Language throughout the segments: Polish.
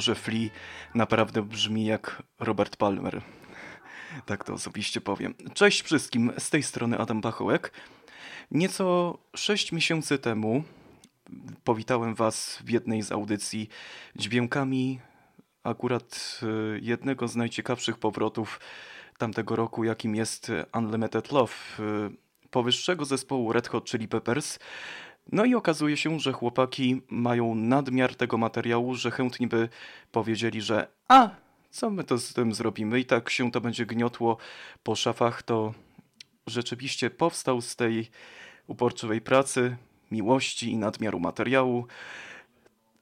utworze Flea naprawdę brzmi jak Robert Palmer. Tak to osobiście powiem. Cześć wszystkim, z tej strony Adam Pachołek. Nieco 6 miesięcy temu powitałem Was w jednej z audycji dźwiękami akurat y, jednego z najciekawszych powrotów tamtego roku, jakim jest Unlimited Love y, powyższego zespołu Red Hot Chili Peppers. No i okazuje się, że chłopaki mają nadmiar tego materiału, że chętnie by powiedzieli, że a, co my to z tym zrobimy? I tak się to będzie gniotło po szafach, to rzeczywiście powstał z tej uporczywej pracy, miłości i nadmiaru materiału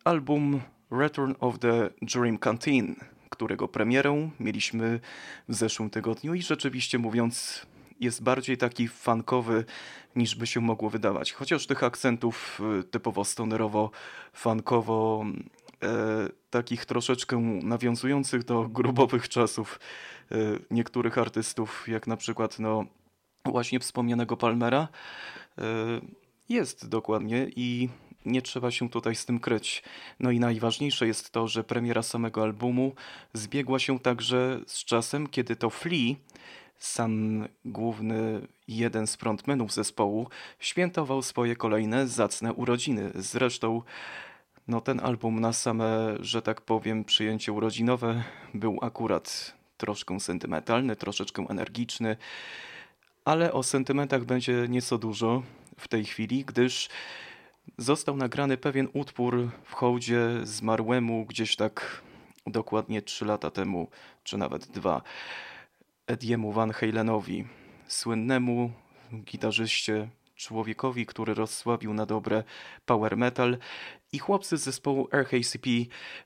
album Return of the Dream Canteen, którego premierę mieliśmy w zeszłym tygodniu. I rzeczywiście mówiąc jest bardziej taki fankowy niż by się mogło wydawać. Chociaż tych akcentów y, typowo stonerowo, fankowo, e, takich troszeczkę nawiązujących do grubowych czasów e, niektórych artystów, jak na przykład no, właśnie wspomnianego Palmera. E, jest dokładnie i nie trzeba się tutaj z tym kryć. No i najważniejsze jest to, że premiera samego albumu zbiegła się także z czasem, kiedy to Flea, sam główny jeden z frontmenów zespołu, świętował swoje kolejne zacne urodziny. Zresztą no ten album na same, że tak powiem, przyjęcie urodzinowe był akurat troszkę sentymentalny, troszeczkę energiczny, ale o sentymentach będzie nieco dużo w tej chwili, gdyż został nagrany pewien utwór w hołdzie zmarłemu gdzieś tak dokładnie 3 lata temu, czy nawet dwa, Ediemu Van Halenowi, słynnemu gitarzyście, człowiekowi, który rozsławił na dobre power metal i chłopcy z zespołu RHCP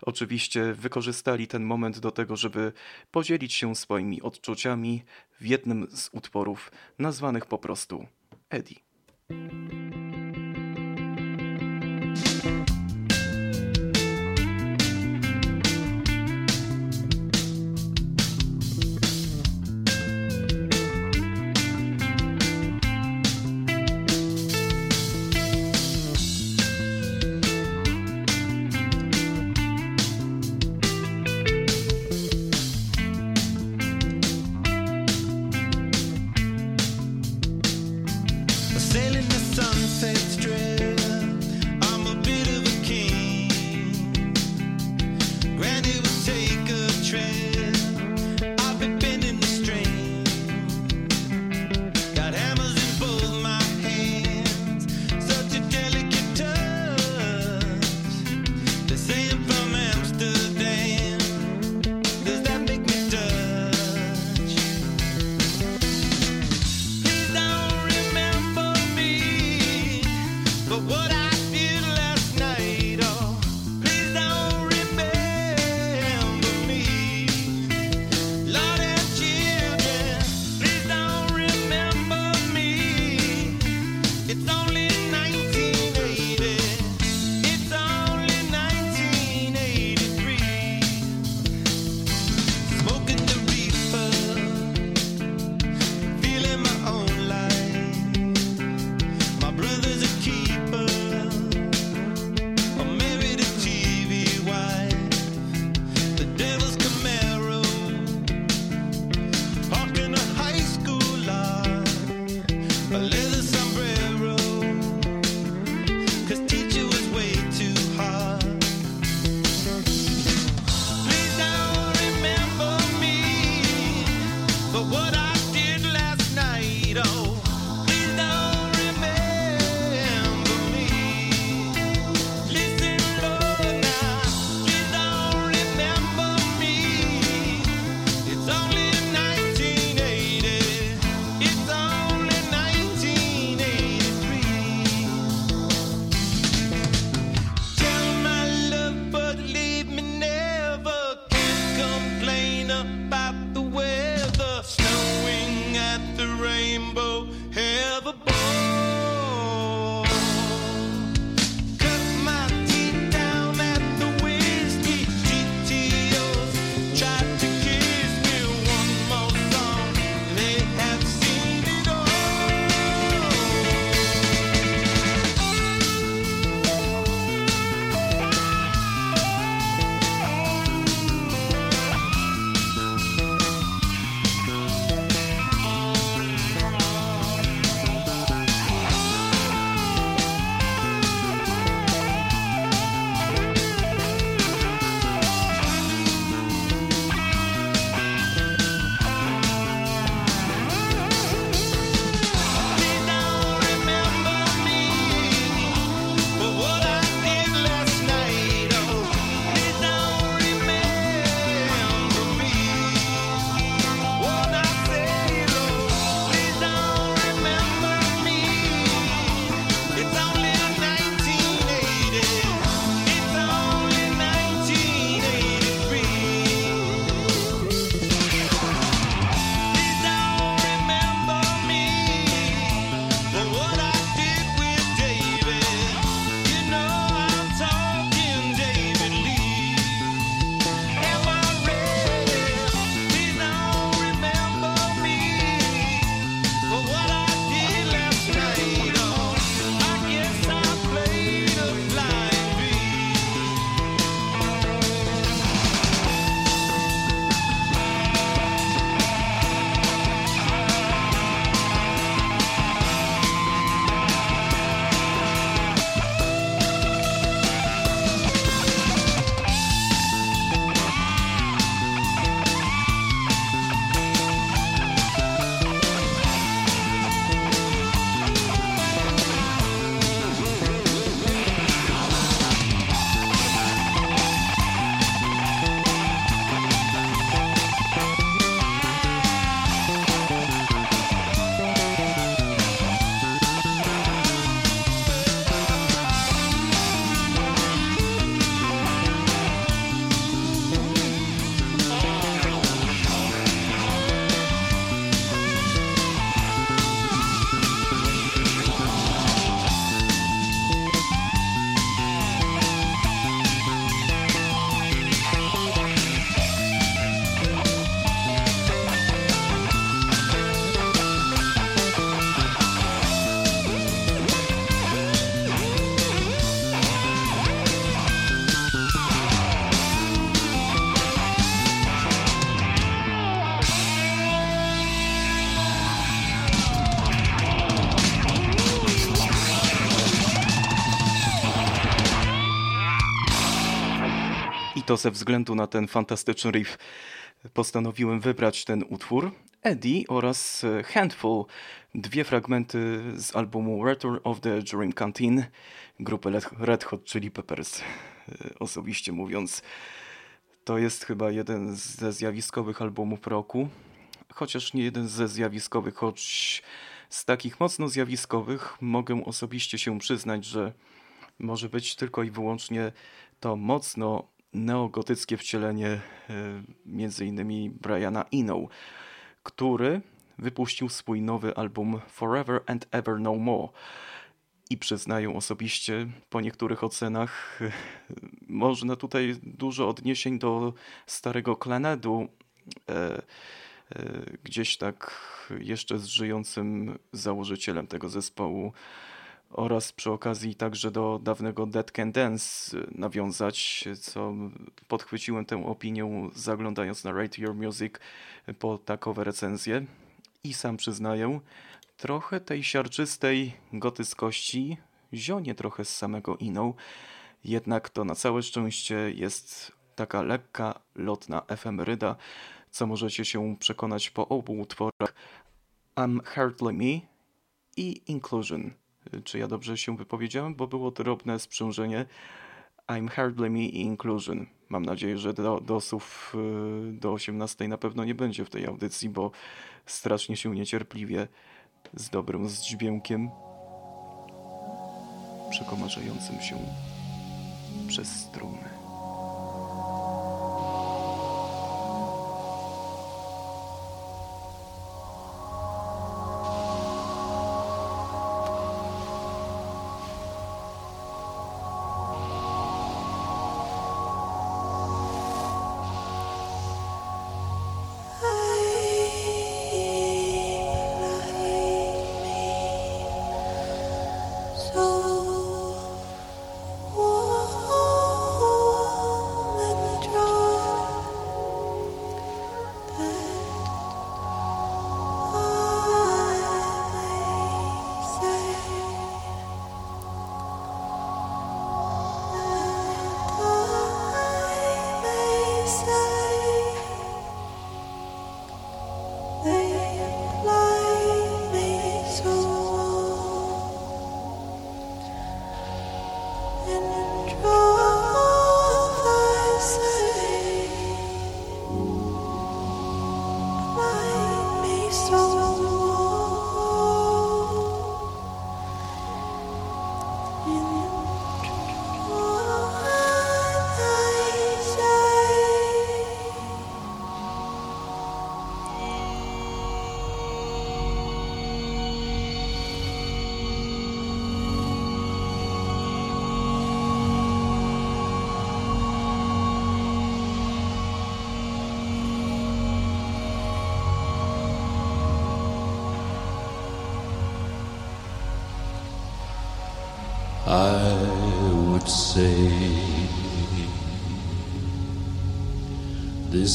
oczywiście wykorzystali ten moment do tego, żeby podzielić się swoimi odczuciami w jednym z utworów nazwanych po prostu Eddie. To ze względu na ten fantastyczny riff postanowiłem wybrać ten utwór. Eddie oraz Handful, dwie fragmenty z albumu Return of the Dream Canteen grupy Red Hot Chili Peppers. Osobiście mówiąc, to jest chyba jeden ze zjawiskowych albumów roku, chociaż nie jeden ze zjawiskowych, choć z takich mocno zjawiskowych mogę osobiście się przyznać, że może być tylko i wyłącznie to mocno neogotyckie wcielenie e, innymi Briana Eno, który wypuścił swój nowy album Forever and Ever No More. I przyznaję osobiście, po niektórych ocenach e, można tutaj dużo odniesień do starego Clanedu, e, gdzieś tak jeszcze z żyjącym założycielem tego zespołu oraz przy okazji także do dawnego Dead Can Dance nawiązać, co podchwyciłem tę opinię zaglądając na Rate Your Music po takowe recenzje i sam przyznaję, trochę tej siarczystej gotyckości zionie trochę z samego Ino, jednak to na całe szczęście jest taka lekka, lotna efemeryda, co możecie się przekonać po obu utworach I'm Hardly Me i Inclusion. Czy ja dobrze się wypowiedziałem? Bo było drobne sprzężenie. I'm Hardly Me Inclusion. Mam nadzieję, że do, dosów y, do 18 na pewno nie będzie w tej audycji, bo strasznie się niecierpliwie z dobrym dźwiękiem przekomarzającym się przez struny.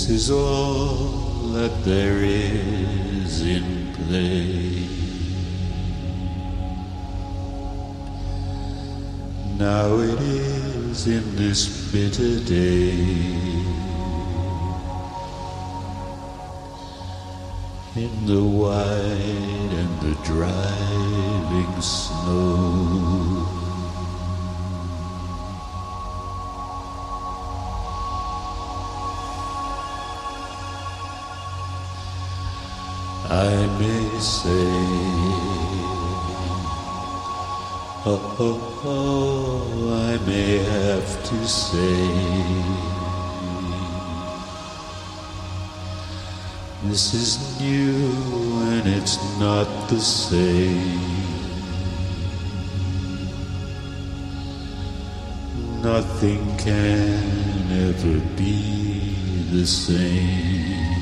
Is all that there is in play. Now it is in this bitter day. In the white and the driving snow. I may say, oh, oh, oh, I may have to say, this is new and it's not the same. Nothing can ever be the same.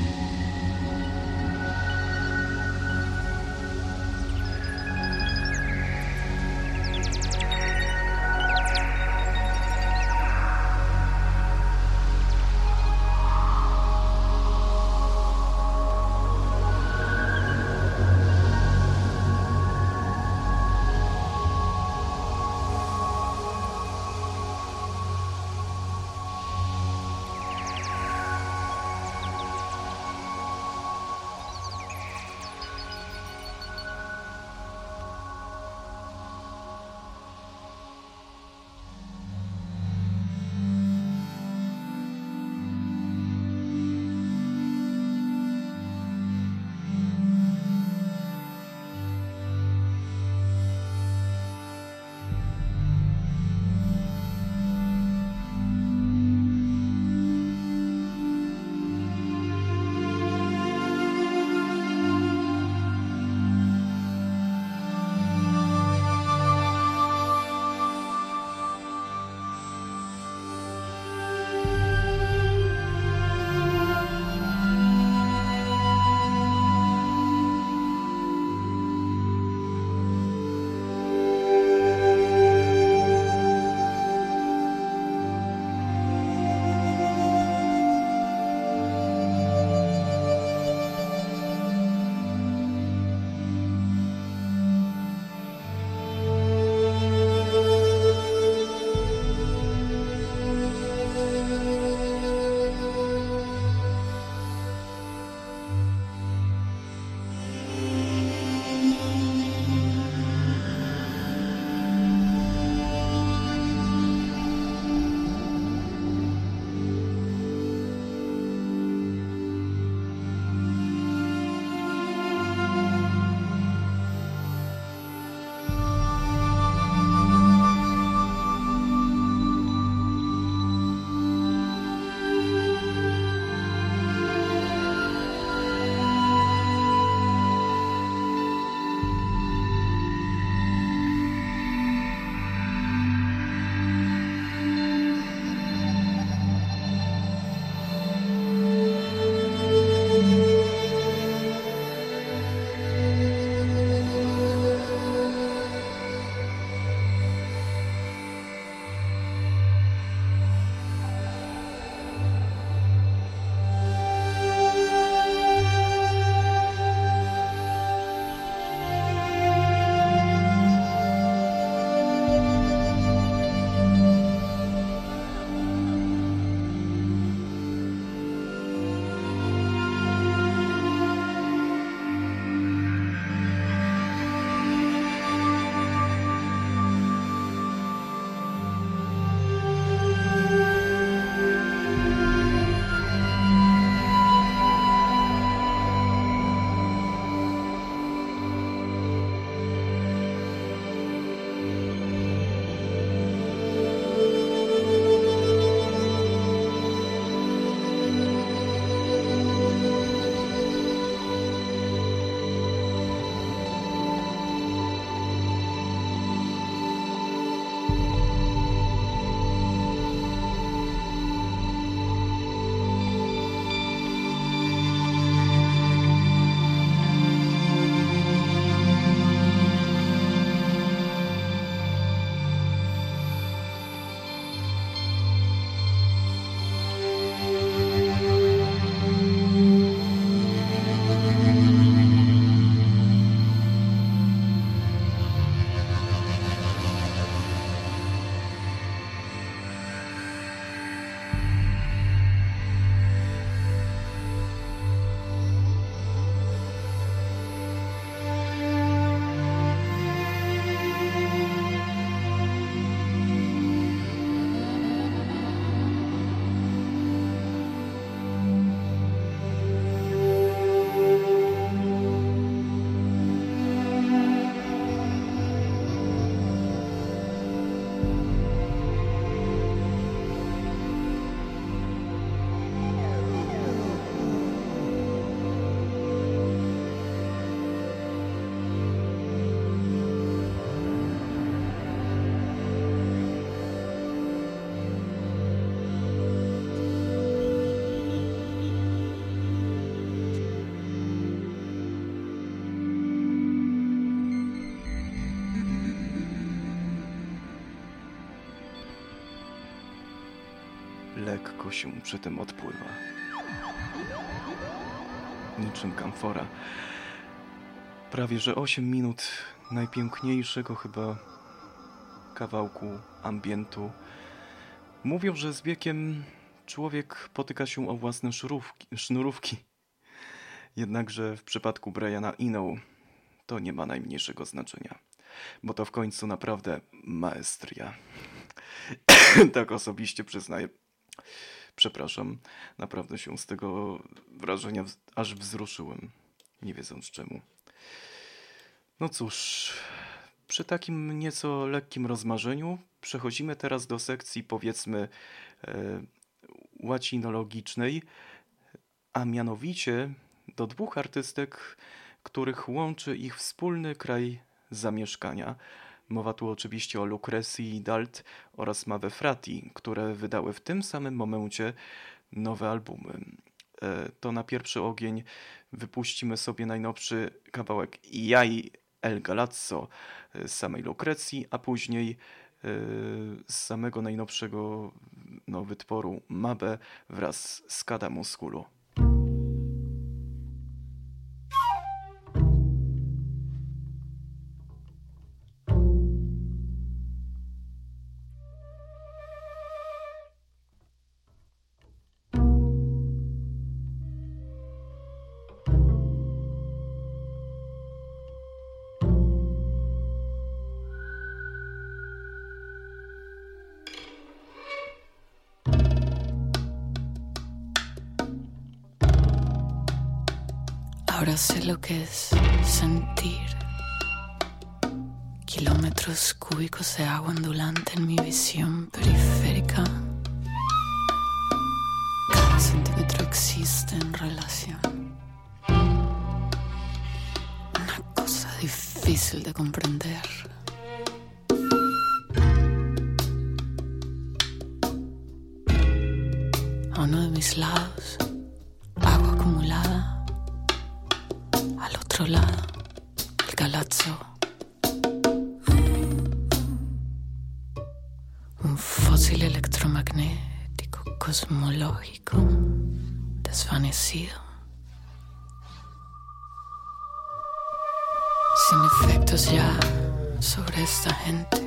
Lekko się przy tym odpływa. Niczym kamfora. Prawie że 8 minut najpiękniejszego chyba kawałku ambientu. Mówią, że z wiekiem człowiek potyka się o własne szurówki, sznurówki. Jednakże w przypadku Briana Eno to nie ma najmniejszego znaczenia, bo to w końcu naprawdę maestria. tak osobiście przyznaję. Przepraszam, naprawdę się z tego wrażenia aż wzruszyłem, nie wiedząc czemu. No cóż, przy takim nieco lekkim rozmarzeniu przechodzimy teraz do sekcji powiedzmy e, łacinologicznej, a mianowicie do dwóch artystek, których łączy ich wspólny kraj zamieszkania. Mowa tu oczywiście o Lucrecji Dalt oraz Mave Frati, które wydały w tym samym momencie nowe albumy. E, to na pierwszy ogień wypuścimy sobie najnowszy kawałek Jaj El Galazzo z samej Lucrecji, a później e, z samego najnowszego no, wytworu Mabe wraz z Kada Musculu. Es sentir kilómetros cúbicos de agua ondulante en mi visión periférica. Cada centímetro existe en relación. Una cosa difícil de comprender. A uno de mis lados, agua acumulada. Lado, el galazzo. Un fósil electromagnético cosmológico desvanecido. Sin efectos ya sobre esta gente.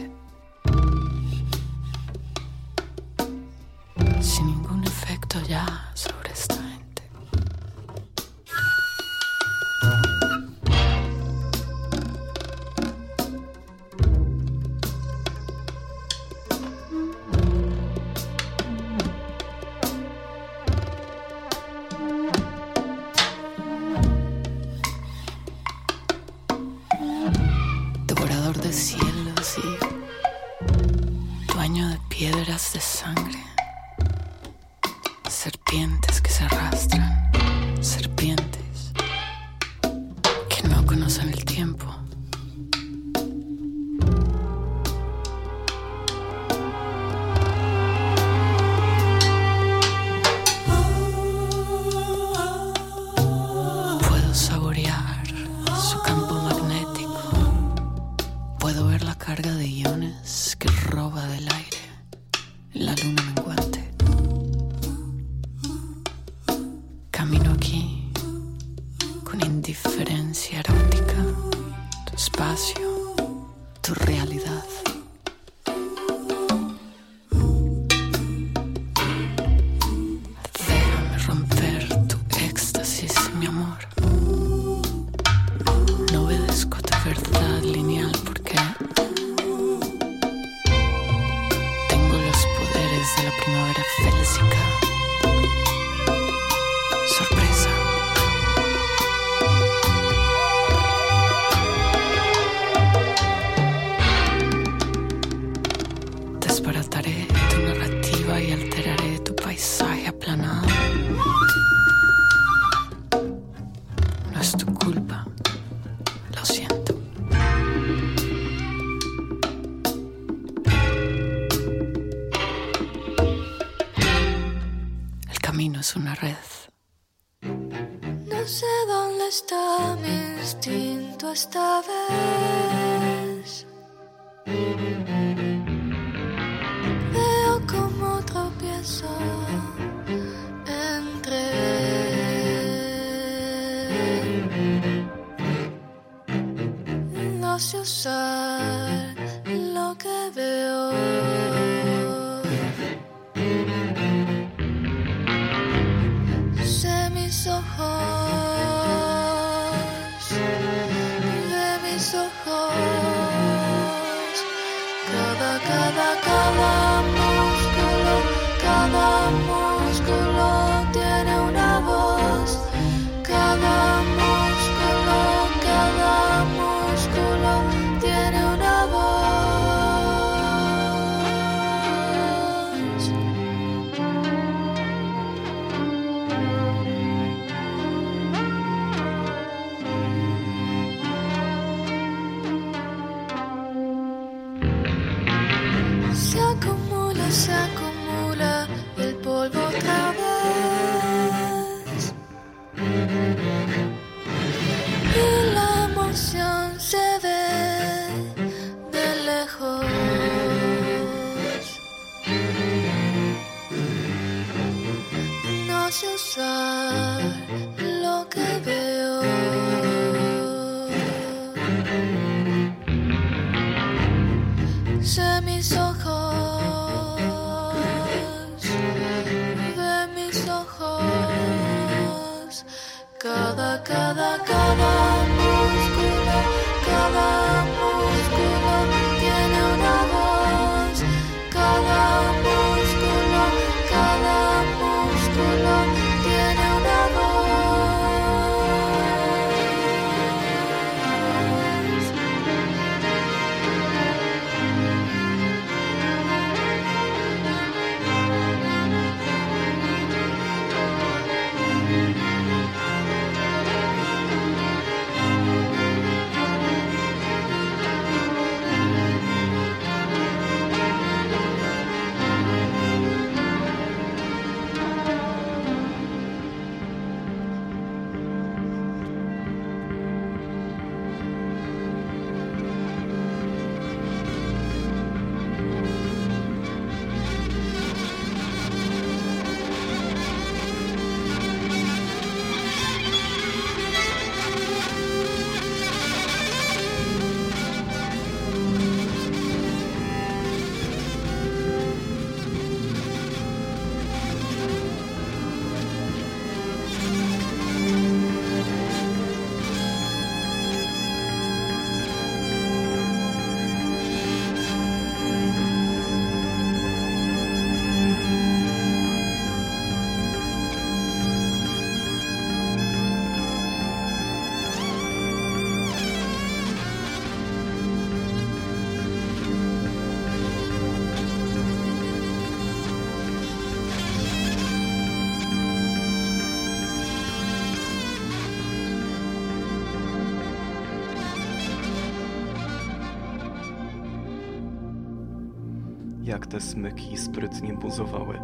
Jak te smyki sprytnie buzowały.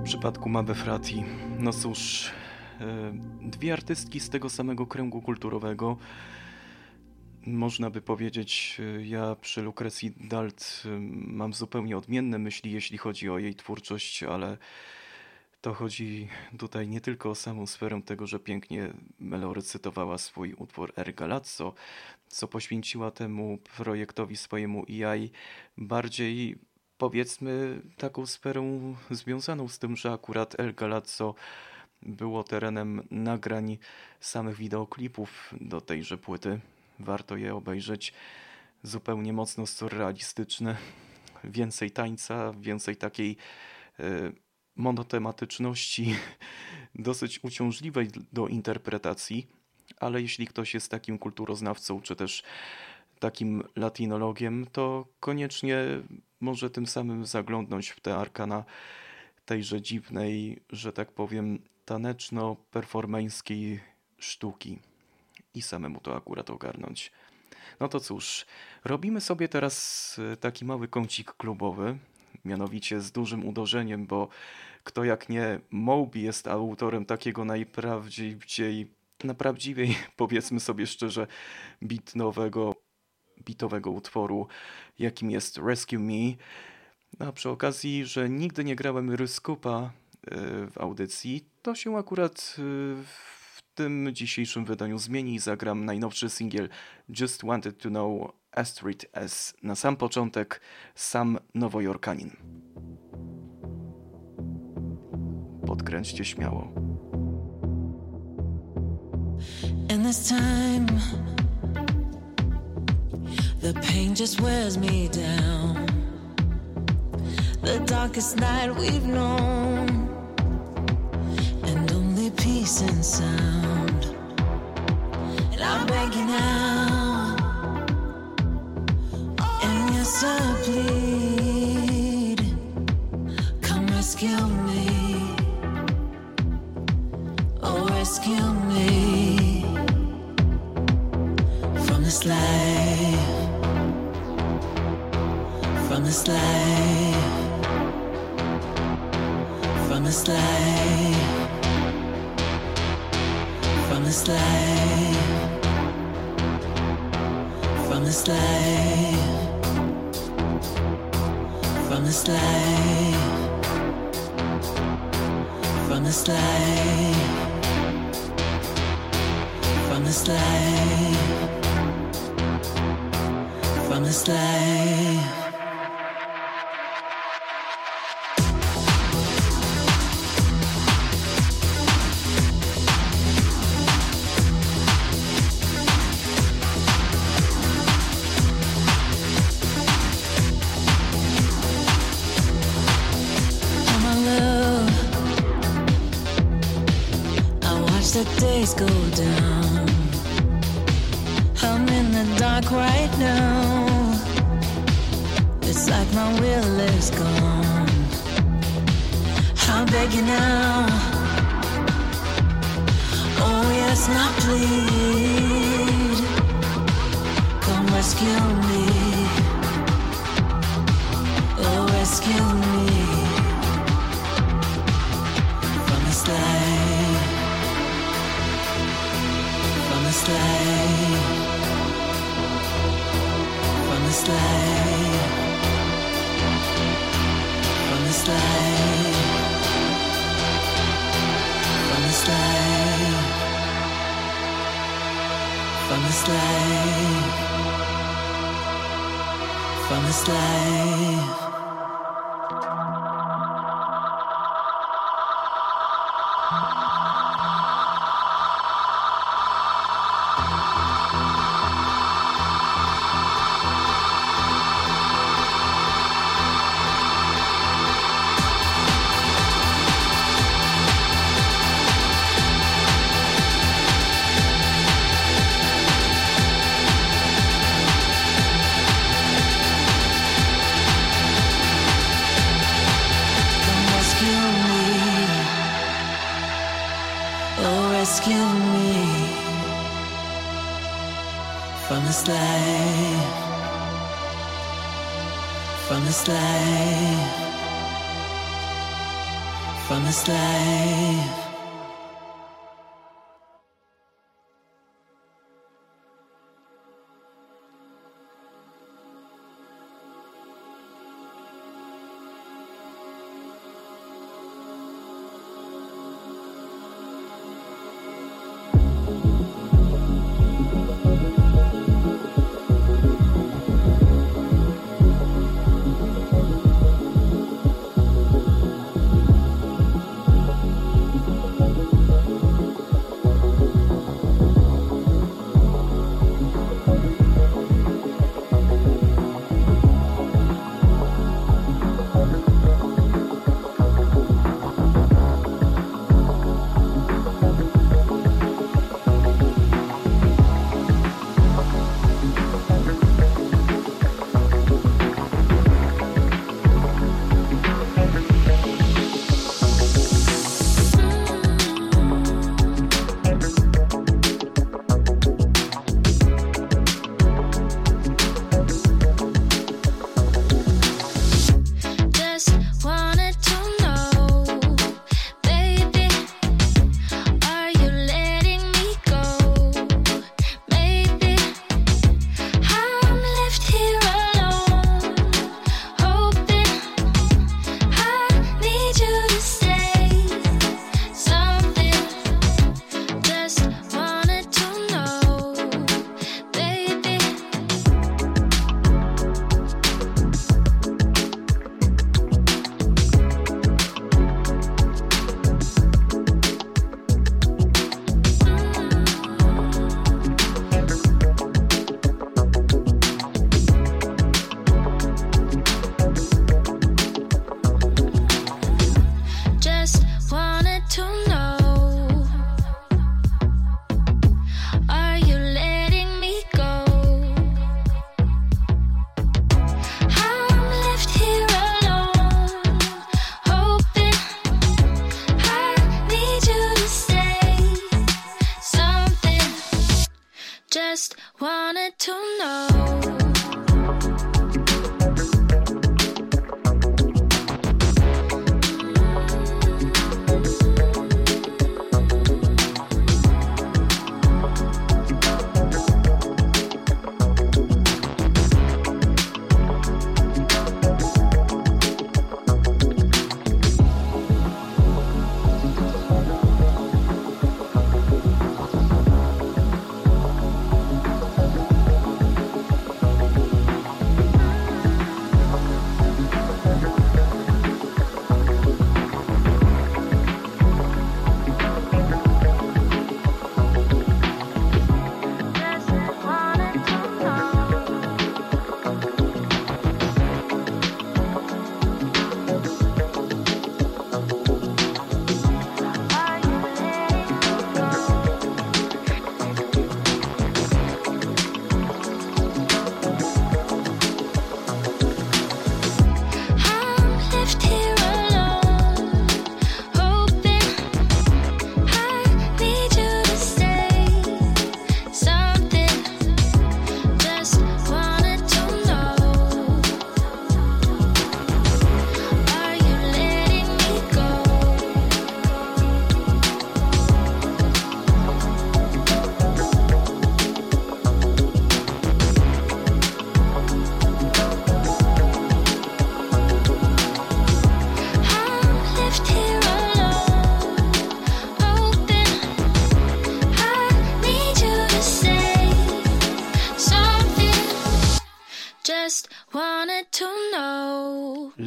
W przypadku Mabe Frati, no cóż, e, dwie artystki z tego samego kręgu kulturowego. Można by powiedzieć, e, ja przy Lucrecji Dalt e, mam zupełnie odmienne myśli, jeśli chodzi o jej twórczość, ale to chodzi tutaj nie tylko o samą sferę tego, że pięknie Melo recytowała swój utwór Er Galazzo, co poświęciła temu projektowi swojemu EI, bardziej powiedzmy taką sferę związaną z tym, że akurat El Galazzo było terenem nagrań samych wideoklipów do tejże płyty. Warto je obejrzeć. Zupełnie mocno surrealistyczne. Więcej tańca, więcej takiej e, monotematyczności, dosyć uciążliwej do interpretacji, ale jeśli ktoś jest takim kulturoznawcą, czy też takim latinologiem, to koniecznie może tym samym zaglądnąć w te arkana tejże dziwnej, że tak powiem, taneczno-performeńskiej sztuki i samemu to akurat ogarnąć. No to cóż, robimy sobie teraz e, taki mały kącik klubowy, mianowicie z dużym uderzeniem, bo kto jak nie Moby jest autorem takiego najprawdziwiej, naprawdę powiedzmy sobie szczerze, bitnowego, bitowego utworu, jakim jest Rescue Me. A przy okazji, że nigdy nie grałem Ryskupa e, w audycji, to się akurat e, w tym dzisiejszym wydaniu zmieni zagram najnowszy singiel Just Wanted to Know Astrid S. Na sam początek sam nowojorkanin. Podkręćcie śmiało. And this time, the pain just wears me down. The darkest night we've known, and only peace and sound. And I'm begging now, and yes, I plead, this life, from this life, from this life, from this life, from this life, from this life from this life, from this life. The days go down. I'm in the dark right now. It's like my will is gone. I'm begging now. Oh, yes, now please. Come rescue me.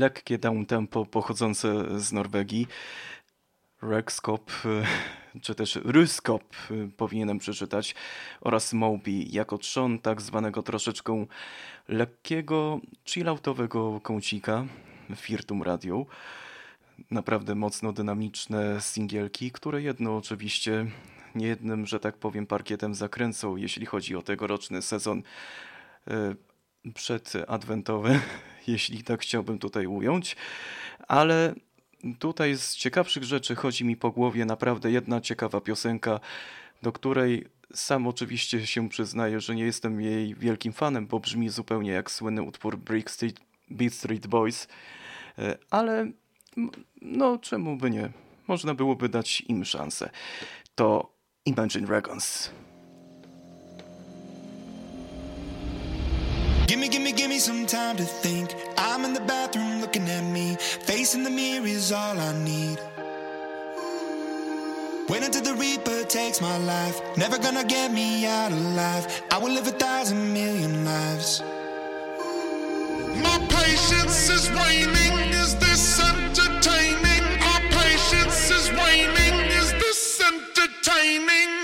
Lekkie downtempo pochodzące z Norwegii. Rexkop, y, czy też Ryskop y, powinienem przeczytać, oraz Moby jako trzon tak zwanego troszeczkę lekkiego, chilloutowego kącika Firtum Radio. Naprawdę mocno dynamiczne singielki, które jedno oczywiście niejednym, że tak powiem, parkietem zakręcą, jeśli chodzi o tegoroczny sezon y, przedadwentowy, jeśli tak chciałbym tutaj ująć. Ale tutaj z ciekawszych rzeczy chodzi mi po głowie naprawdę jedna ciekawa piosenka, do której sam oczywiście się przyznaję, że nie jestem jej wielkim fanem, bo brzmi zupełnie jak słynny utwór Brick Street, Beat Street Boys, E, ale no czemu by nie? Można byłoby dać im szansę. To Imagine Dragons. Gimme, gimme, gimme some time to think. I'm in the bathroom looking at me. Facing the mirror is all I need. Wait until the Reaper takes my life. Never gonna get me out alive. I will live a thousand million lives. My patience is waning. Is this entertaining? Our patience is waning. Is this entertaining?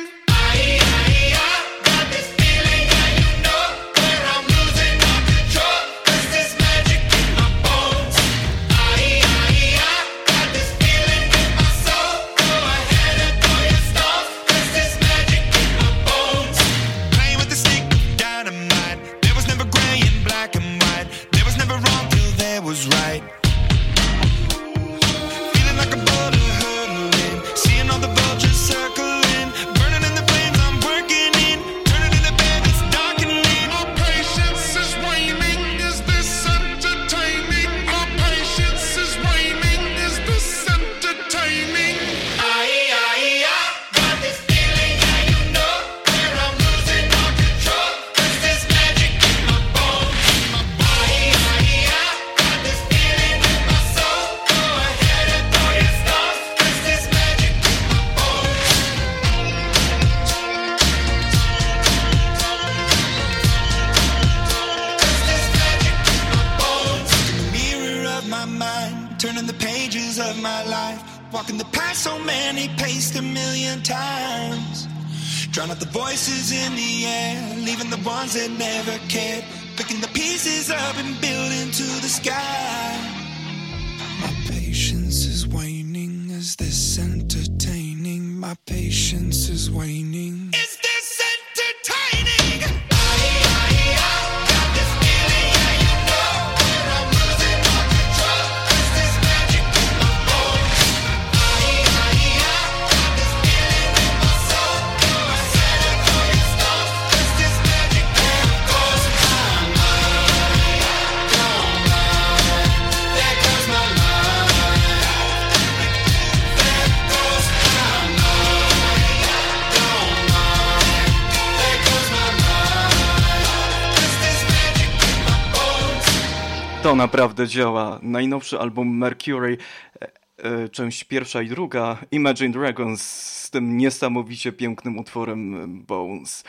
To naprawdę działa. Najnowszy album Mercury, e, e, część pierwsza i druga, Imagine Dragons z tym niesamowicie pięknym utworem e, Bones.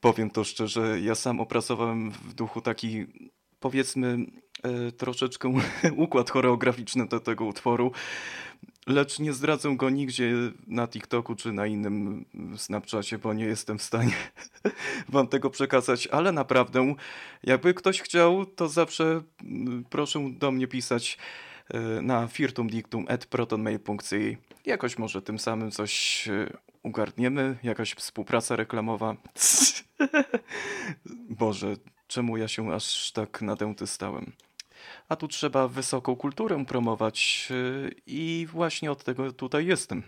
Powiem to szczerze, ja sam opracowałem w duchu taki, powiedzmy, troszeczkę układ choreograficzny do tego utworu, lecz nie zdradzę go nigdzie na TikToku czy na innym Snapchacie, bo nie jestem w stanie wam tego przekazać, ale naprawdę, jakby ktoś chciał, to zawsze mm, proszę do mnie pisać e, na firtumdictum.protonmail.ci. Jakoś może tym samym coś e, ugarniemy, jakaś współpraca reklamowa. Boże, czemu ja się aż tak nadęty stałem? A tu trzeba wysoką kulturę promować yy, i właśnie od tego tutaj jestem.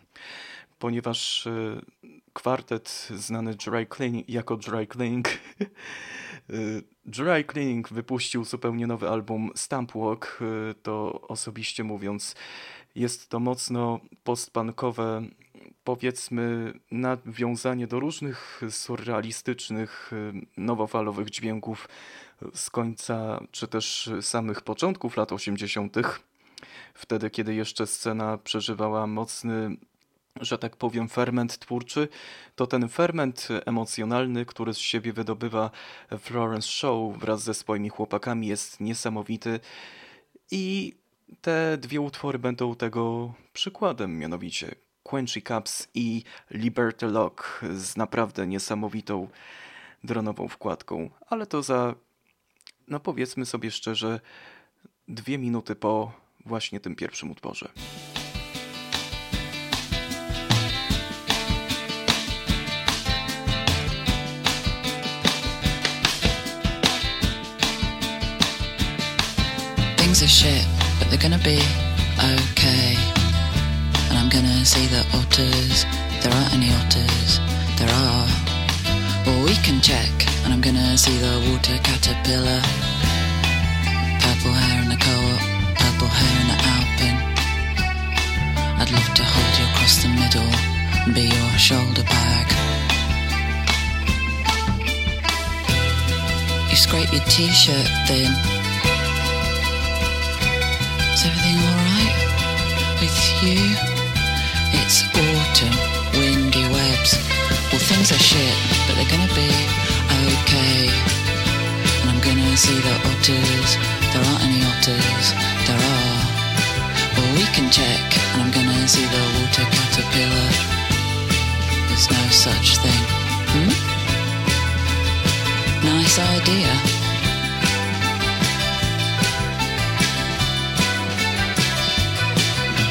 Ponieważ yy, kwartet znany dry cleaning, jako Dry Cleaning yy, Dry Cleaning wypuścił zupełnie nowy album Stamp Walk. To osobiście mówiąc jest to mocno postpunkowe powiedzmy nawiązanie do różnych surrealistycznych, nowofalowych dźwięków z końca, czy też samych początków lat 80., wtedy kiedy jeszcze scena przeżywała mocny że tak powiem, ferment twórczy, to ten ferment emocjonalny, który z siebie wydobywa Florence Shaw wraz ze swoimi chłopakami jest niesamowity i te dwie utwory będą tego przykładem, mianowicie Quenchy Cups i Liberty Lock z naprawdę niesamowitą dronową wkładką, ale to za, no powiedzmy sobie szczerze, dwie minuty po właśnie tym pierwszym utworze. Things are shit, but they're gonna be okay. And I'm gonna see the otters. There aren't any otters. There are. Well, we can check. And I'm gonna see the water caterpillar. Purple hair in the co-op. Purple hair in the Alpine. I'd love to hold you across the middle and be your shoulder bag. You scrape your t-shirt thin. Is everything alright with you? It's autumn, windy webs. Well, things are shit, but they're gonna be okay. And I'm gonna see the otters. There aren't any otters. There are. Well, we can check, and I'm gonna see the water caterpillar. There's no such thing. Hmm? Nice idea.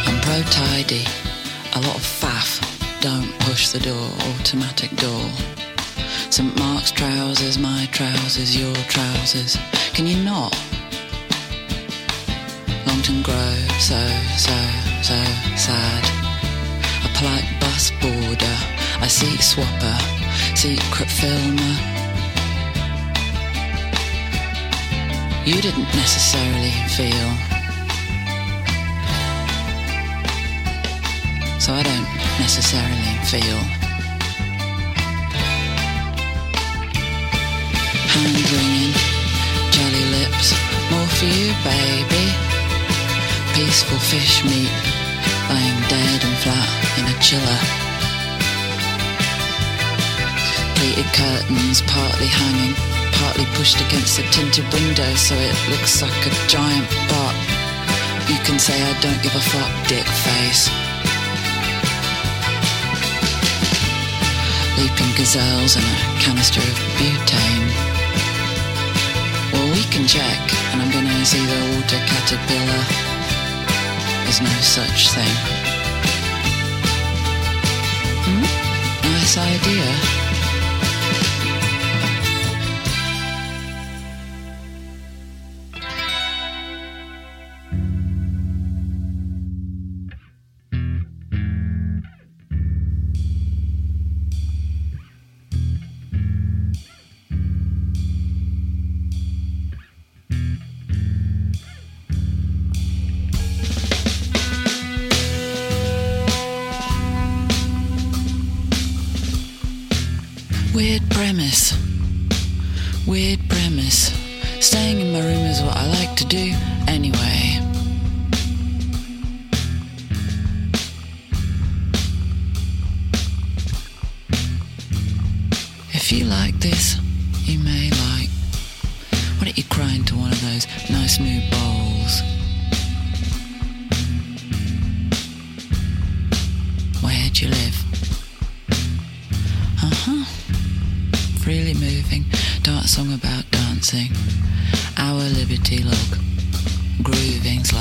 I'm pro tidy. A lot of faff. Don't push the door. Automatic door. St. Mark's trousers, my trousers, your trousers. Can you not? Longton Grove, so, so, so sad. A polite bus boarder, a seat swapper, secret filmer. You didn't necessarily feel. So I don't necessarily feel. Peaceful fish meat, lying dead and flat in a chiller. Pleated curtains partly hanging, partly pushed against the tinted window so it looks like a giant butt. You can say I don't give a fuck, dick face. Leaping gazelles and a canister of butane. Well, we can check, and I'm gonna see the water caterpillar. There's no such thing. Hmm? Nice idea.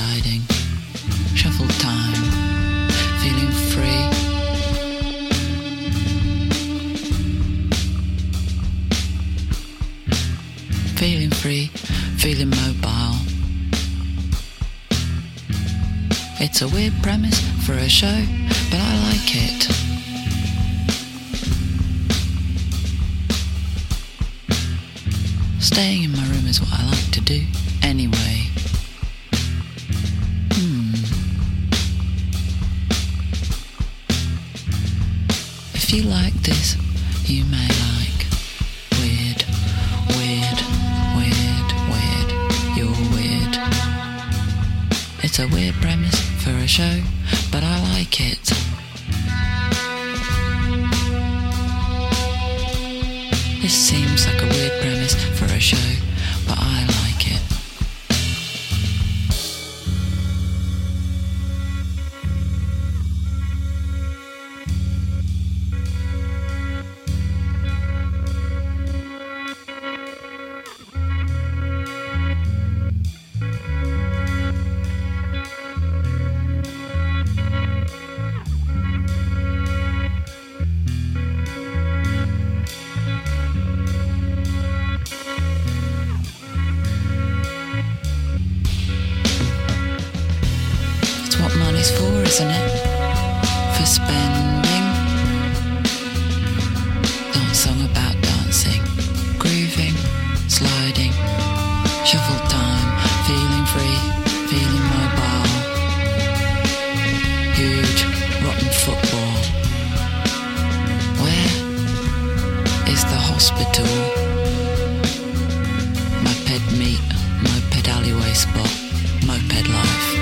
Sliding. Shuffle time. Feeling free. Feeling free, feeling mobile. It's a weird premise for a show, but I like it. Staying in my room is what I like to do anyway. hospital. My pet meet, my pet alleyway spot, moped life.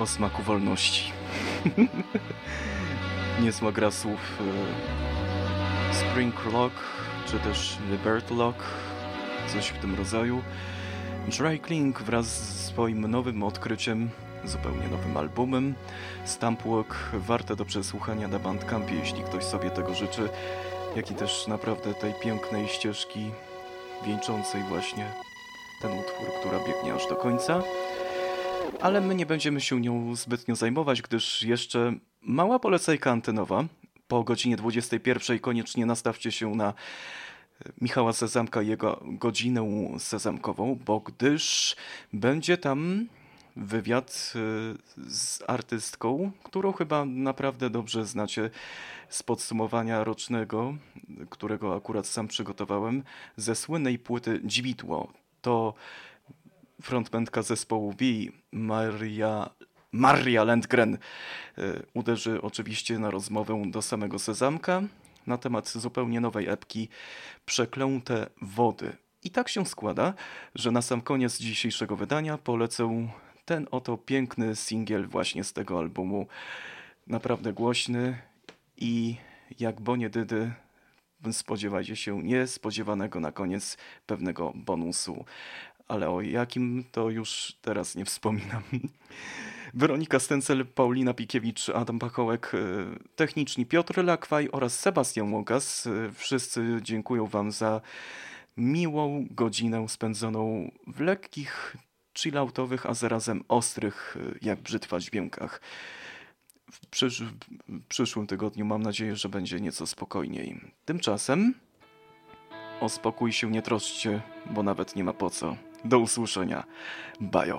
O smaku wolności. Niezła gra słów e, Spring Lock, czy też Liberty Lock, coś w tym rodzaju. Dry Clink wraz z swoim nowym odkryciem, zupełnie nowym albumem Stamp Walk, warte do przesłuchania na Bandcampie, jeśli ktoś sobie tego życzy, jak i też naprawdę tej pięknej ścieżki wieńczącej właśnie ten utwór, która biegnie aż do końca. Ale my nie będziemy się nią zbytnio zajmować, gdyż jeszcze mała polecajka antenowa. Po godzinie 21 koniecznie nastawcie się na Michała Sezamka i jego godzinę sezamkową, bo gdyż będzie tam wywiad y, z artystką, którą chyba naprawdę dobrze znacie z podsumowania rocznego, którego akurat sam przygotowałem, ze słynnej płyty Dźwidło. To frontmentka zespołu V, Maria, Maria Landgren, y, uderzy oczywiście na rozmowę do samego Sezamka na temat zupełnie nowej epki Przeklęte Wody. I tak się składa, że na sam koniec dzisiejszego wydania polecę ten oto piękny singiel właśnie z tego albumu. Naprawdę głośny i jak Bonie Dydy spodziewajcie się niespodziewanego na koniec pewnego bonusu. Ale o jakim to już teraz nie wspominam. Weronika Stencel, Paulina Pikiewicz, Adam Pachołek, e, techniczni Piotr Lakwaj oraz Sebastian Łukas. E, Wszyscy dziękuję Wam za miłą godzinę spędzoną w lekkich, chilloutowych, a zarazem ostrych, e, jak brzytwa dźwiękach. W, przysz w przyszłym tygodniu mam nadzieję, że będzie nieco spokojniej. Tymczasem o spokój się nie troszcie, bo nawet nie ma po co. Do usłyszenia. Bye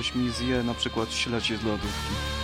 ktoś mi zje na przykład śledzie z lodówki.